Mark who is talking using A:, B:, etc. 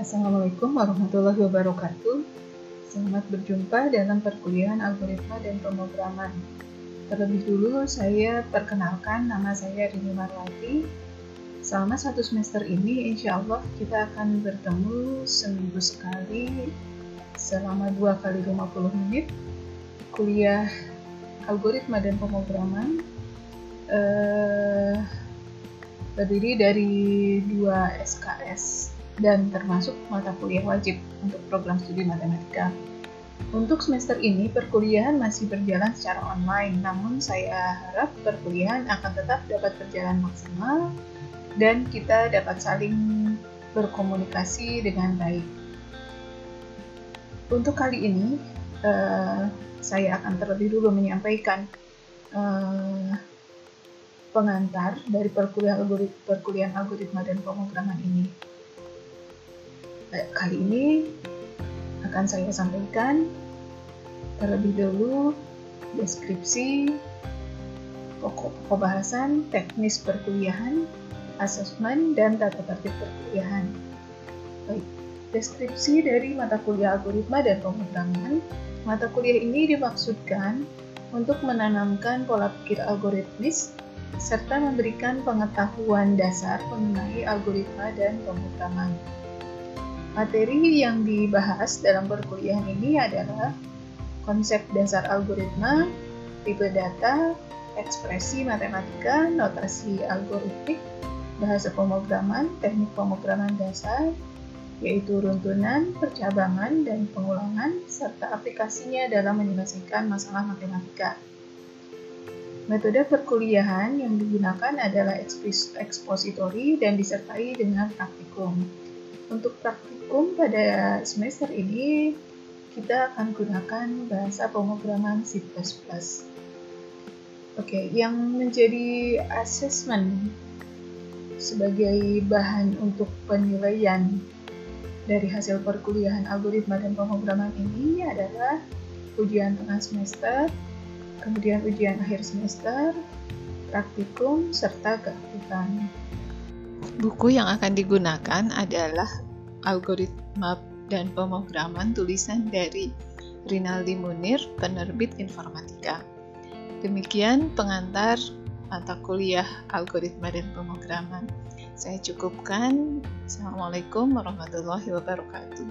A: Assalamualaikum warahmatullahi wabarakatuh. Selamat berjumpa dalam perkuliahan algoritma dan pemrograman. Terlebih dulu saya perkenalkan nama saya Rini Marwati. Selama satu semester ini, insya Allah kita akan bertemu seminggu sekali selama dua kali 50 menit kuliah algoritma dan pemrograman eh, terdiri dari dua SKS dan termasuk mata kuliah wajib untuk program studi matematika. Untuk semester ini, perkuliahan masih berjalan secara online, namun saya harap perkuliahan akan tetap dapat berjalan maksimal dan kita dapat saling berkomunikasi dengan baik. Untuk kali ini, uh, saya akan terlebih dulu menyampaikan uh, pengantar dari perkuliahan, algorit perkuliahan algoritma dan pemrograman ini. Kali ini akan saya sampaikan terlebih dahulu deskripsi pokok-pokok bahasan teknis perkuliahan, asesmen, dan tata tertib perkuliahan. Baik, deskripsi dari mata kuliah algoritma dan pemrograman. Mata kuliah ini dimaksudkan untuk menanamkan pola pikir algoritmis serta memberikan pengetahuan dasar mengenai algoritma dan pemrograman. Materi yang dibahas dalam perkuliahan ini adalah konsep dasar algoritma, tipe data, ekspresi matematika, notasi algoritmik, bahasa pemrograman, teknik pemrograman dasar, yaitu runtunan, percabangan, dan pengulangan, serta aplikasinya dalam menyelesaikan masalah matematika. Metode perkuliahan yang digunakan adalah ekspositori dan disertai dengan praktikum. Untuk praktikum pada semester ini, kita akan gunakan bahasa pemrograman C++. Oke, yang menjadi asesmen sebagai bahan untuk penilaian dari hasil perkuliahan algoritma dan pemrograman ini adalah ujian tengah semester, kemudian ujian akhir semester, praktikum, serta keaktifan.
B: Buku yang akan digunakan adalah algoritma dan pemrograman tulisan dari Rinaldi Munir, penerbit informatika. Demikian pengantar mata kuliah algoritma dan pemrograman. Saya cukupkan. Assalamualaikum warahmatullahi wabarakatuh.